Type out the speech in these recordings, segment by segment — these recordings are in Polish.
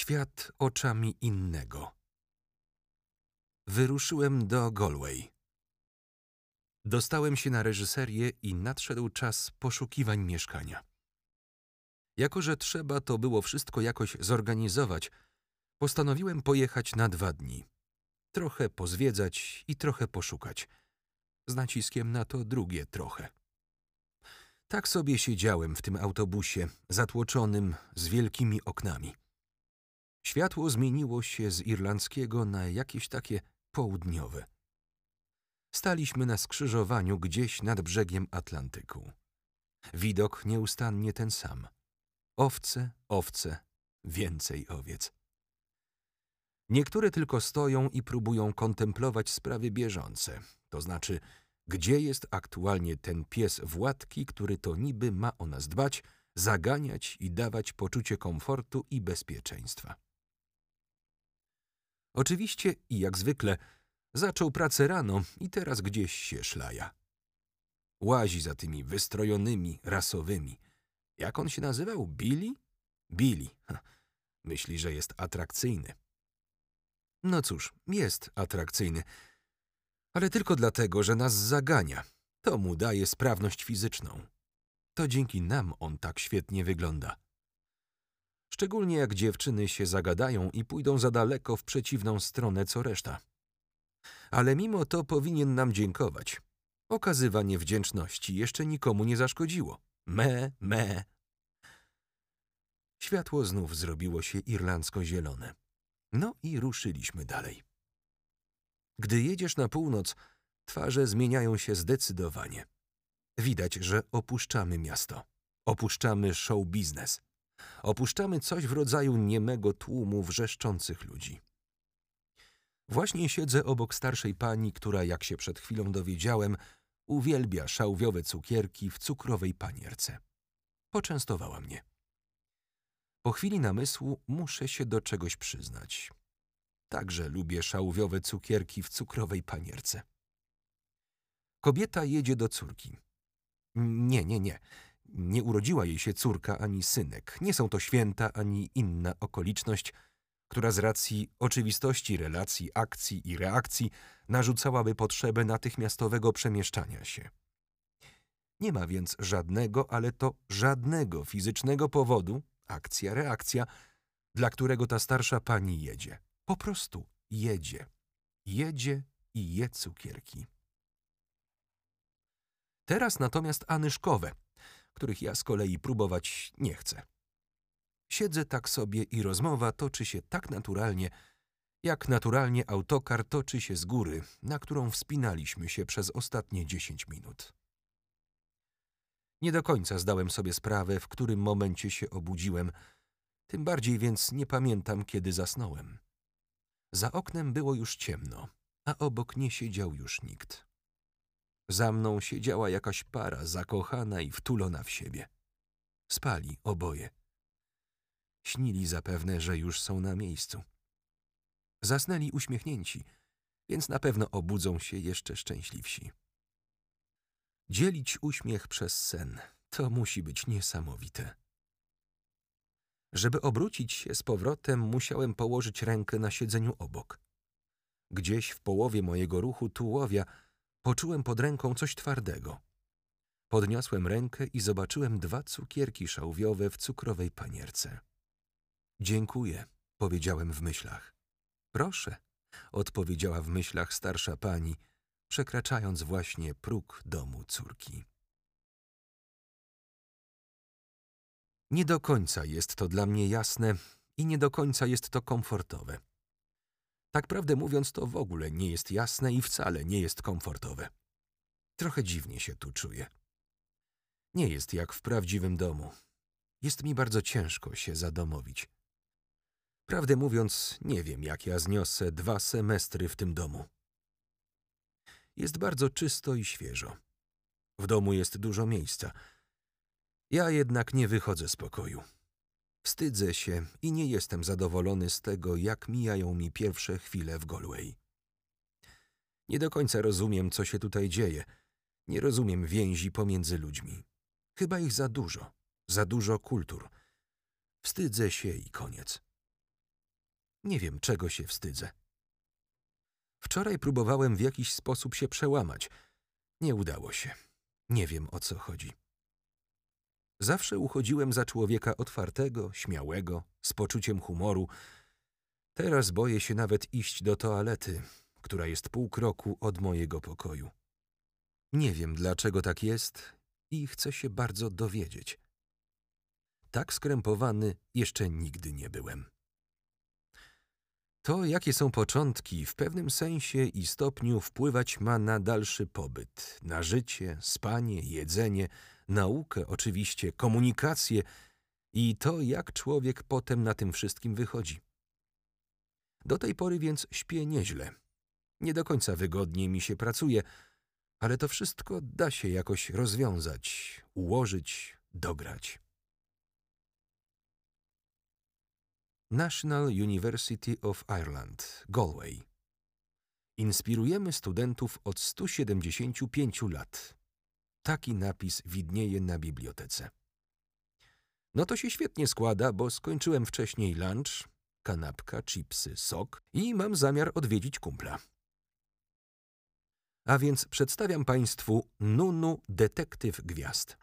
Świat oczami innego. Wyruszyłem do Galway. Dostałem się na reżyserię i nadszedł czas poszukiwań mieszkania. Jako, że trzeba to było wszystko jakoś zorganizować, postanowiłem pojechać na dwa dni. Trochę pozwiedzać i trochę poszukać. Z naciskiem na to drugie trochę. Tak sobie siedziałem w tym autobusie, zatłoczonym, z wielkimi oknami. Światło zmieniło się z irlandzkiego na jakieś takie południowe. Staliśmy na skrzyżowaniu gdzieś nad brzegiem Atlantyku. Widok nieustannie ten sam. Owce, owce, więcej owiec. Niektóre tylko stoją i próbują kontemplować sprawy bieżące, to znaczy, gdzie jest aktualnie ten pies Władki, który to niby ma o nas dbać, zaganiać i dawać poczucie komfortu i bezpieczeństwa. Oczywiście i jak zwykle zaczął pracę rano i teraz gdzieś się szlaja. Łazi za tymi wystrojonymi, rasowymi. Jak on się nazywał? Billy? Billy. Myśli, że jest atrakcyjny. No cóż, jest atrakcyjny. Ale tylko dlatego, że nas zagania. To mu daje sprawność fizyczną. To dzięki nam on tak świetnie wygląda. Szczególnie jak dziewczyny się zagadają i pójdą za daleko w przeciwną stronę co reszta. Ale mimo to powinien nam dziękować. Okazywanie wdzięczności jeszcze nikomu nie zaszkodziło. Me, me. Światło znów zrobiło się irlandzko-zielone. No i ruszyliśmy dalej. Gdy jedziesz na północ, twarze zmieniają się zdecydowanie. Widać, że opuszczamy miasto. Opuszczamy show biznes. Opuszczamy coś w rodzaju niemego tłumu wrzeszczących ludzi. Właśnie siedzę obok starszej pani, która, jak się przed chwilą dowiedziałem, uwielbia szałwiowe cukierki w cukrowej panierce. Poczęstowała mnie. Po chwili namysłu muszę się do czegoś przyznać. Także lubię szałwiowe cukierki w cukrowej panierce. Kobieta jedzie do córki. Nie, nie, nie. Nie urodziła jej się córka ani synek. Nie są to święta ani inna okoliczność, która z racji oczywistości relacji, akcji i reakcji narzucałaby potrzebę natychmiastowego przemieszczania się. Nie ma więc żadnego, ale to żadnego fizycznego powodu, akcja, reakcja, dla którego ta starsza pani jedzie. Po prostu jedzie. Jedzie i je cukierki. Teraz natomiast anyszkowe, których ja z kolei próbować nie chcę. Siedzę tak sobie i rozmowa toczy się tak naturalnie, jak naturalnie autokar toczy się z góry, na którą wspinaliśmy się przez ostatnie dziesięć minut. Nie do końca zdałem sobie sprawę, w którym momencie się obudziłem, tym bardziej więc nie pamiętam, kiedy zasnąłem. Za oknem było już ciemno, a obok nie siedział już nikt. Za mną siedziała jakaś para zakochana i wtulona w siebie. Spali oboje. Śnili zapewne, że już są na miejscu. Zasnęli uśmiechnięci, więc na pewno obudzą się jeszcze szczęśliwsi. Dzielić uśmiech przez sen to musi być niesamowite. Żeby obrócić się z powrotem, musiałem położyć rękę na siedzeniu obok. Gdzieś w połowie mojego ruchu tułowia poczułem pod ręką coś twardego. Podniosłem rękę i zobaczyłem dwa cukierki szałwiowe w cukrowej panierce. Dziękuję, powiedziałem w myślach. Proszę, odpowiedziała w myślach starsza pani, przekraczając właśnie próg domu córki. Nie do końca jest to dla mnie jasne i nie do końca jest to komfortowe. Tak prawdę mówiąc, to w ogóle nie jest jasne i wcale nie jest komfortowe. Trochę dziwnie się tu czuję. Nie jest jak w prawdziwym domu. Jest mi bardzo ciężko się zadomowić. Prawdę mówiąc, nie wiem, jak ja zniosę dwa semestry w tym domu. Jest bardzo czysto i świeżo. W domu jest dużo miejsca. Ja jednak nie wychodzę z pokoju. Wstydzę się i nie jestem zadowolony z tego, jak mijają mi pierwsze chwile w Galway. Nie do końca rozumiem, co się tutaj dzieje. Nie rozumiem więzi pomiędzy ludźmi. Chyba ich za dużo, za dużo kultur. Wstydzę się i koniec. Nie wiem, czego się wstydzę. Wczoraj próbowałem w jakiś sposób się przełamać. Nie udało się. Nie wiem, o co chodzi. Zawsze uchodziłem za człowieka otwartego, śmiałego, z poczuciem humoru. Teraz boję się nawet iść do toalety, która jest pół kroku od mojego pokoju. Nie wiem, dlaczego tak jest i chcę się bardzo dowiedzieć. Tak skrępowany jeszcze nigdy nie byłem. To, jakie są początki, w pewnym sensie i stopniu wpływać ma na dalszy pobyt, na życie, spanie, jedzenie, naukę oczywiście, komunikację i to, jak człowiek potem na tym wszystkim wychodzi. Do tej pory więc śpię nieźle. Nie do końca wygodnie mi się pracuje, ale to wszystko da się jakoś rozwiązać, ułożyć, dograć. National University of Ireland, Galway. Inspirujemy studentów od 175 lat. Taki napis widnieje na bibliotece. No to się świetnie składa, bo skończyłem wcześniej lunch, kanapka, chipsy, sok i mam zamiar odwiedzić kumpla. A więc przedstawiam Państwu Nunu Detektyw Gwiazd.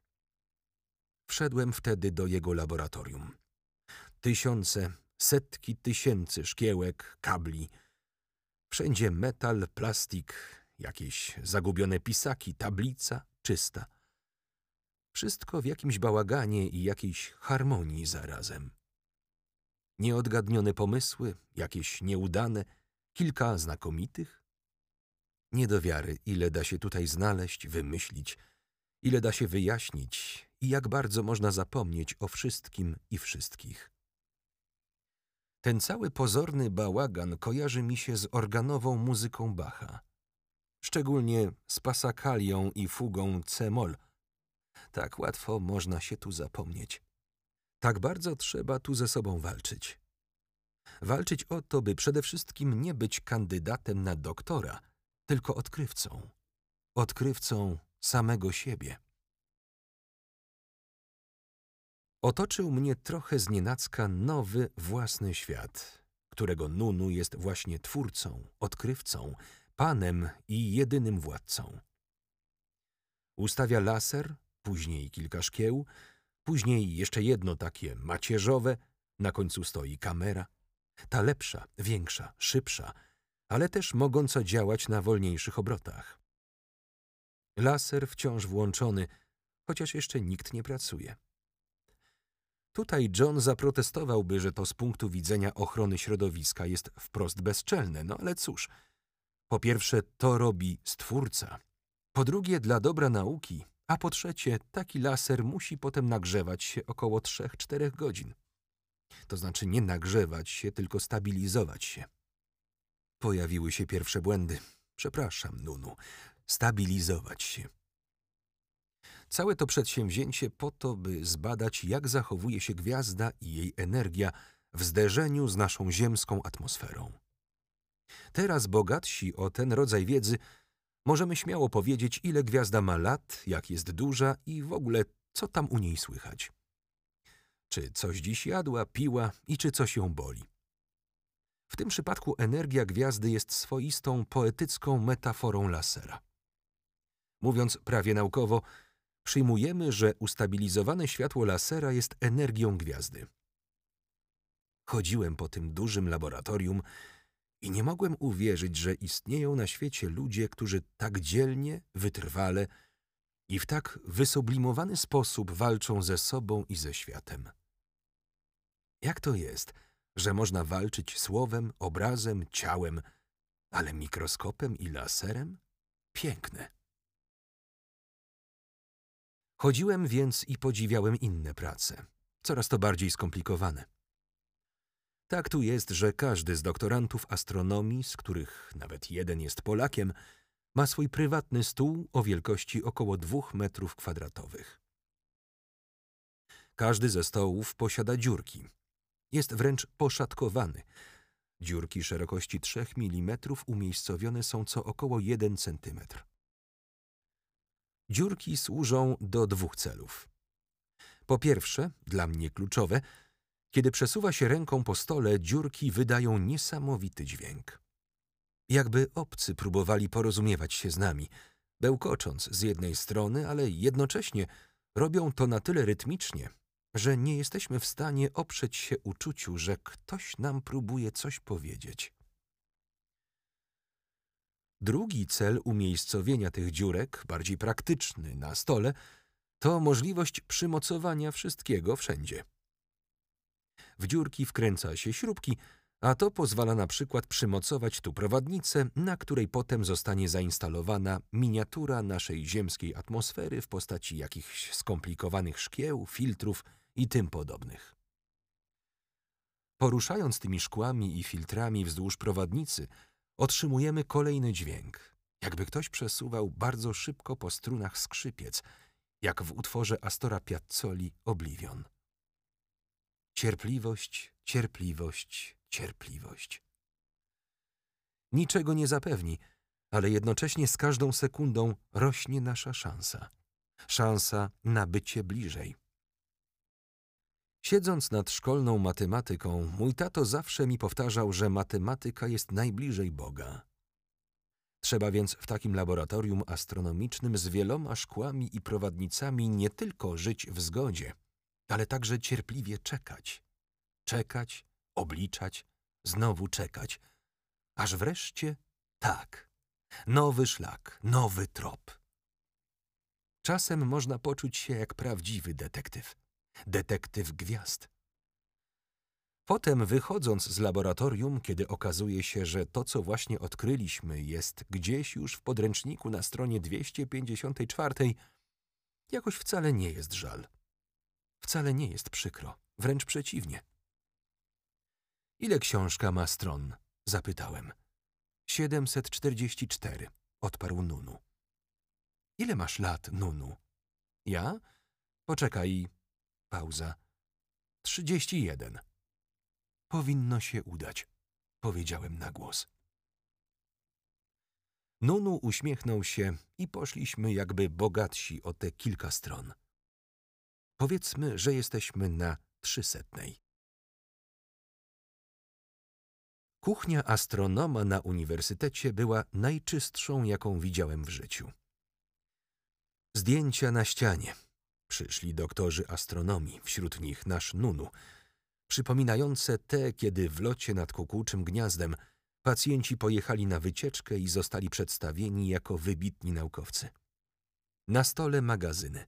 Wszedłem wtedy do jego laboratorium. Tysiące, setki tysięcy szkiełek, kabli. Wszędzie metal, plastik, jakieś zagubione pisaki, tablica czysta. Wszystko w jakimś bałaganie i jakiejś harmonii zarazem. Nieodgadnione pomysły, jakieś nieudane, kilka znakomitych. Nie do wiary, ile da się tutaj znaleźć, wymyślić, ile da się wyjaśnić i jak bardzo można zapomnieć o wszystkim i wszystkich. Ten cały pozorny bałagan kojarzy mi się z organową muzyką Bacha. Szczególnie z pasakalią i fugą C-moll. Tak łatwo można się tu zapomnieć. Tak bardzo trzeba tu ze sobą walczyć. Walczyć o to, by przede wszystkim nie być kandydatem na doktora, tylko odkrywcą. Odkrywcą samego siebie. Otoczył mnie trochę znienacka nowy, własny świat, którego Nunu jest właśnie twórcą, odkrywcą, panem i jedynym władcą. Ustawia laser, później kilka szkieł, później jeszcze jedno takie macierzowe, na końcu stoi kamera. Ta lepsza, większa, szybsza, ale też mogąca działać na wolniejszych obrotach. Laser wciąż włączony, chociaż jeszcze nikt nie pracuje. Tutaj John zaprotestowałby, że to z punktu widzenia ochrony środowiska jest wprost bezczelne, no ale cóż. Po pierwsze, to robi stwórca. Po drugie, dla dobra nauki. A po trzecie, taki laser musi potem nagrzewać się około 3-4 godzin. To znaczy nie nagrzewać się, tylko stabilizować się. Pojawiły się pierwsze błędy. Przepraszam, Nunu. Stabilizować się. Całe to przedsięwzięcie po to, by zbadać, jak zachowuje się gwiazda i jej energia w zderzeniu z naszą ziemską atmosferą. Teraz bogatsi o ten rodzaj wiedzy możemy śmiało powiedzieć, ile gwiazda ma lat, jak jest duża i w ogóle co tam u niej słychać. Czy coś dziś jadła, piła i czy coś ją boli. W tym przypadku energia gwiazdy jest swoistą poetycką metaforą lasera. Mówiąc prawie naukowo, przyjmujemy, że ustabilizowane światło lasera jest energią gwiazdy. Chodziłem po tym dużym laboratorium i nie mogłem uwierzyć, że istnieją na świecie ludzie, którzy tak dzielnie, wytrwale i w tak wysoblimowany sposób walczą ze sobą i ze światem. Jak to jest, że można walczyć słowem, obrazem, ciałem, ale mikroskopem i laserem? Piękne. Chodziłem więc i podziwiałem inne prace, coraz to bardziej skomplikowane. Tak tu jest, że każdy z doktorantów astronomii, z których nawet jeden jest Polakiem, ma swój prywatny stół o wielkości około dwóch metrów kwadratowych. Każdy ze stołów posiada dziurki. Jest wręcz poszatkowany. Dziurki szerokości 3 mm umiejscowione są co około 1 cm. Dziurki służą do dwóch celów. Po pierwsze, dla mnie kluczowe, Kiedy przesuwa się ręką po stole, dziurki wydają niesamowity dźwięk. Jakby obcy próbowali porozumiewać się z nami, bełkocząc z jednej strony, ale jednocześnie robią to na tyle rytmicznie, że nie jesteśmy w stanie oprzeć się uczuciu, że ktoś nam próbuje coś powiedzieć. Drugi cel umiejscowienia tych dziurek, bardziej praktyczny na stole, to możliwość przymocowania wszystkiego wszędzie. W dziurki wkręca się śrubki, a to pozwala na przykład przymocować tu prowadnicę, na której potem zostanie zainstalowana miniatura naszej ziemskiej atmosfery w postaci jakichś skomplikowanych szkieł, filtrów i tym podobnych. Poruszając tymi szkłami i filtrami wzdłuż prowadnicy, otrzymujemy kolejny dźwięk, jakby ktoś przesuwał bardzo szybko po strunach skrzypiec, jak w utworze Astora Piazzoli Oblivion. Cierpliwość, cierpliwość, cierpliwość. Niczego nie zapewni, ale jednocześnie z każdą sekundą rośnie nasza szansa. Szansa na bycie bliżej. Siedząc nad szkolną matematyką, mój tato zawsze mi powtarzał, że matematyka jest najbliżej Boga. Trzeba więc w takim laboratorium astronomicznym z wieloma szkłami i prowadnicami nie tylko żyć w zgodzie, ale także cierpliwie czekać. Czekać, obliczać, znowu czekać, aż wreszcie tak, nowy szlak, nowy trop. Czasem można poczuć się jak prawdziwy detektyw detektyw gwiazd. Potem, wychodząc z laboratorium, kiedy okazuje się, że to, co właśnie odkryliśmy, jest gdzieś już w podręczniku na stronie 254, jakoś wcale nie jest żal. Wcale nie jest przykro, wręcz przeciwnie. Ile książka ma stron? zapytałem. 744, odparł Nunu. Ile masz lat, Nunu? Ja? Poczekaj, Pauza. Trzydzieści jeden. Powinno się udać, powiedziałem na głos. Nunu uśmiechnął się i poszliśmy jakby bogatsi o te kilka stron. Powiedzmy, że jesteśmy na trzysetnej. Kuchnia astronoma na uniwersytecie była najczystszą, jaką widziałem w życiu. Zdjęcia na ścianie – Przyszli doktorzy astronomii, wśród nich nasz Nunu, przypominające te, kiedy w locie nad kukułczym gniazdem pacjenci pojechali na wycieczkę i zostali przedstawieni jako wybitni naukowcy. Na stole magazyny.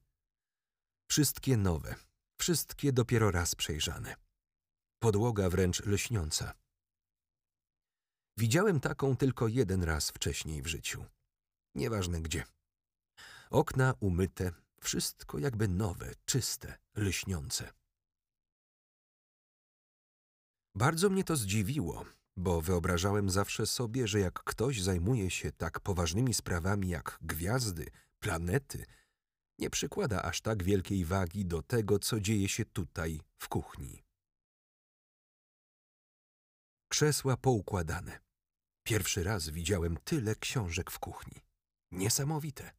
Wszystkie nowe, wszystkie dopiero raz przejrzane. Podłoga wręcz lśniąca. Widziałem taką tylko jeden raz wcześniej w życiu. Nieważne gdzie. Okna umyte, wszystko jakby nowe, czyste, lśniące. Bardzo mnie to zdziwiło, bo wyobrażałem zawsze sobie, że jak ktoś zajmuje się tak poważnymi sprawami jak gwiazdy, planety, nie przykłada aż tak wielkiej wagi do tego, co dzieje się tutaj, w kuchni. Krzesła poukładane. Pierwszy raz widziałem tyle książek w kuchni. Niesamowite.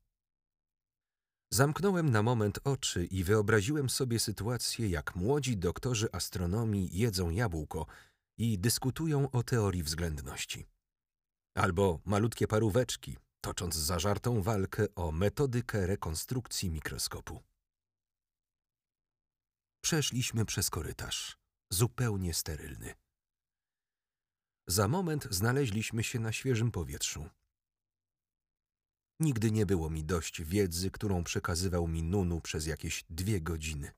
Zamknąłem na moment oczy i wyobraziłem sobie sytuację, jak młodzi doktorzy astronomii jedzą jabłko i dyskutują o teorii względności. Albo malutkie paróweczki, tocząc zażartą walkę o metodykę rekonstrukcji mikroskopu. Przeszliśmy przez korytarz, zupełnie sterylny. Za moment znaleźliśmy się na świeżym powietrzu. Nigdy nie było mi dość wiedzy, którą przekazywał mi Nunu przez jakieś dwie godziny.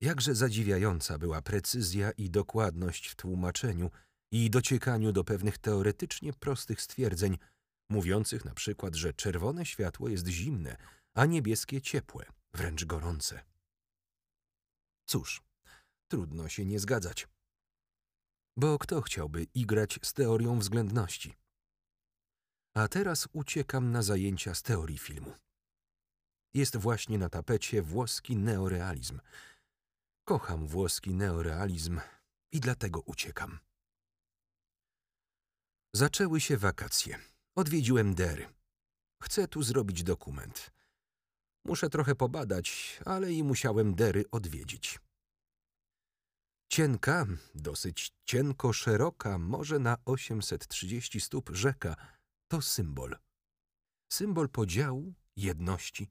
Jakże zadziwiająca była precyzja i dokładność w tłumaczeniu i dociekaniu do pewnych teoretycznie prostych stwierdzeń, mówiących na przykład, że czerwone światło jest zimne, a niebieskie ciepłe, wręcz gorące. Cóż, trudno się nie zgadzać. Bo kto chciałby igrać z teorią względności? A teraz uciekam na zajęcia z teorii filmu. Jest właśnie na tapecie włoski neorealizm. Kocham włoski neorealizm i dlatego uciekam. Zaczęły się wakacje. Odwiedziłem Dery. Chcę tu zrobić dokument. Muszę trochę pobadać, ale i musiałem Dery odwiedzić. Cienka, dosyć cienko szeroka, może na 830 stóp rzeka, to symbol. Symbol podziału, jedności,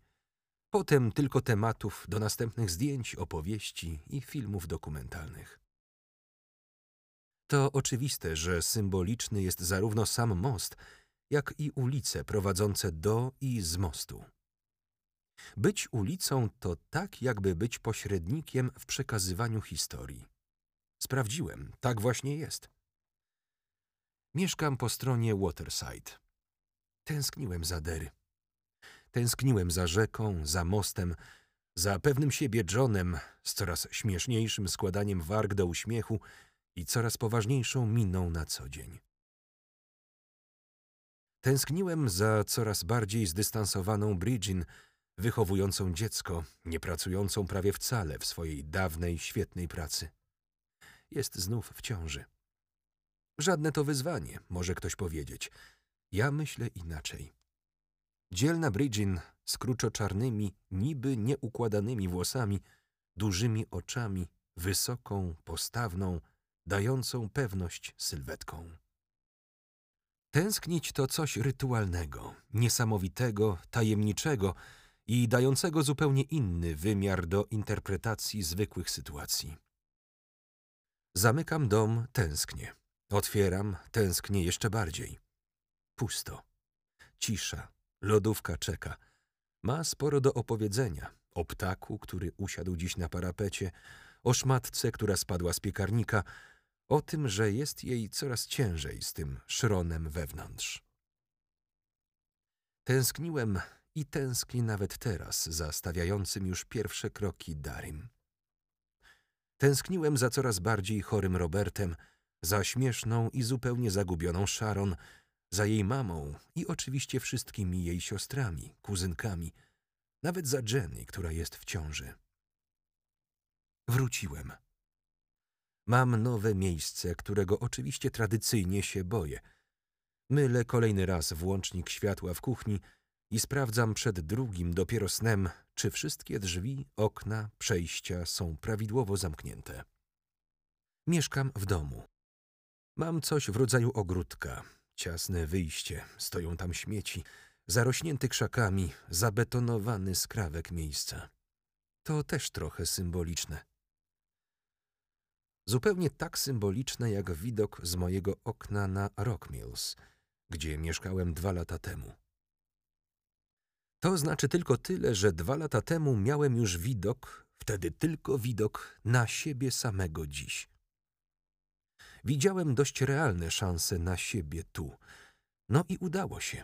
potem tylko tematów do następnych zdjęć, opowieści i filmów dokumentalnych. To oczywiste, że symboliczny jest zarówno sam most, jak i ulice prowadzące do i z mostu. Być ulicą to tak, jakby być pośrednikiem w przekazywaniu historii. Sprawdziłem, tak właśnie jest. Mieszkam po stronie Waterside. Tęskniłem za Dery. Tęskniłem za rzeką, za mostem, za pewnym siebie Johnem, z coraz śmieszniejszym składaniem warg do uśmiechu i coraz poważniejszą miną na co dzień. Tęskniłem za coraz bardziej zdystansowaną Bridgin, wychowującą dziecko, nie pracującą prawie wcale w swojej dawnej, świetnej pracy. Jest znów w ciąży. Żadne to wyzwanie, może ktoś powiedzieć. Ja myślę inaczej. Dzielna Bridgin z kruczoczarnymi, niby nieukładanymi włosami, dużymi oczami, wysoką, postawną, dającą pewność sylwetką. Tęsknić to coś rytualnego, niesamowitego, tajemniczego i dającego zupełnie inny wymiar do interpretacji zwykłych sytuacji. Zamykam dom, tęsknię. Otwieram, tęsknię jeszcze bardziej. Pusto. Cisza. Lodówka czeka. Ma sporo do opowiedzenia. O ptaku, który usiadł dziś na parapecie, o szmatce, która spadła z piekarnika, o tym, że jest jej coraz ciężej z tym szronem wewnątrz. Tęskniłem i tęskni nawet teraz za stawiającym już pierwsze kroki Darim. Tęskniłem za coraz bardziej chorym Robertem, za śmieszną i zupełnie zagubioną Sharon, za jej mamą i oczywiście wszystkimi jej siostrami, kuzynkami, nawet za Jenny, która jest w ciąży. Wróciłem. Mam nowe miejsce, którego oczywiście tradycyjnie się boję. Mylę kolejny raz włącznik światła w kuchni i sprawdzam przed drugim dopiero snem, czy wszystkie drzwi, okna, przejścia są prawidłowo zamknięte. Mieszkam w domu. Mam coś w rodzaju ogródka, ciasne wyjście, stoją tam śmieci, zarośnięty krzakami, zabetonowany skrawek miejsca. To też trochę symboliczne. Zupełnie tak symboliczne jak widok z mojego okna na Rock Mills, gdzie mieszkałem dwa lata temu. To znaczy tylko tyle, że dwa lata temu miałem już widok, wtedy tylko widok na siebie samego dziś. Widziałem dość realne szanse na siebie tu. No i udało się.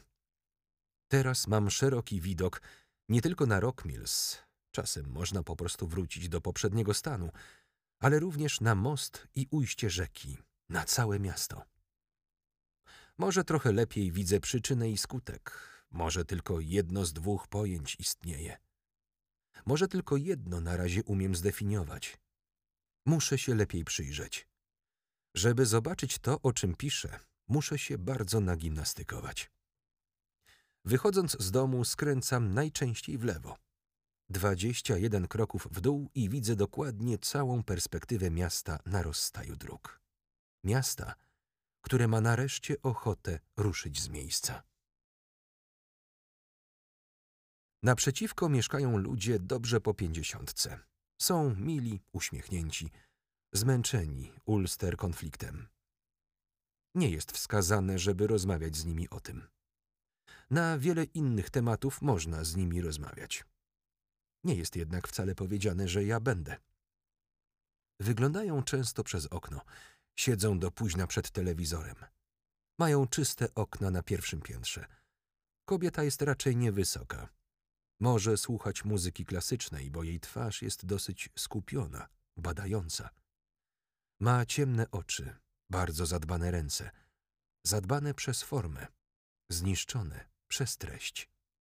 Teraz mam szeroki widok nie tylko na Rock Mills, czasem można po prostu wrócić do poprzedniego stanu, ale również na most i ujście rzeki, na całe miasto. Może trochę lepiej widzę przyczynę i skutek, może tylko jedno z dwóch pojęć istnieje. Może tylko jedno na razie umiem zdefiniować. Muszę się lepiej przyjrzeć. Żeby zobaczyć to, o czym piszę, muszę się bardzo nagimnastykować. Wychodząc z domu skręcam najczęściej w lewo. Dwadzieścia jeden kroków w dół i widzę dokładnie całą perspektywę miasta na rozstaju dróg. Miasta, które ma nareszcie ochotę ruszyć z miejsca. Naprzeciwko mieszkają ludzie dobrze po pięćdziesiątce. Są mili, uśmiechnięci, zmęczeni Ulster konfliktem. Nie jest wskazane, żeby rozmawiać z nimi o tym. Na wiele innych tematów można z nimi rozmawiać. Nie jest jednak wcale powiedziane, że ja będę. Wyglądają często przez okno, siedzą do późna przed telewizorem. Mają czyste okna na pierwszym piętrze. Kobieta jest raczej niewysoka. Może słuchać muzyki klasycznej, bo jej twarz jest dosyć skupiona, badająca. Ma ciemne oczy, bardzo zadbane ręce, zadbane przez formę, zniszczone przez treść.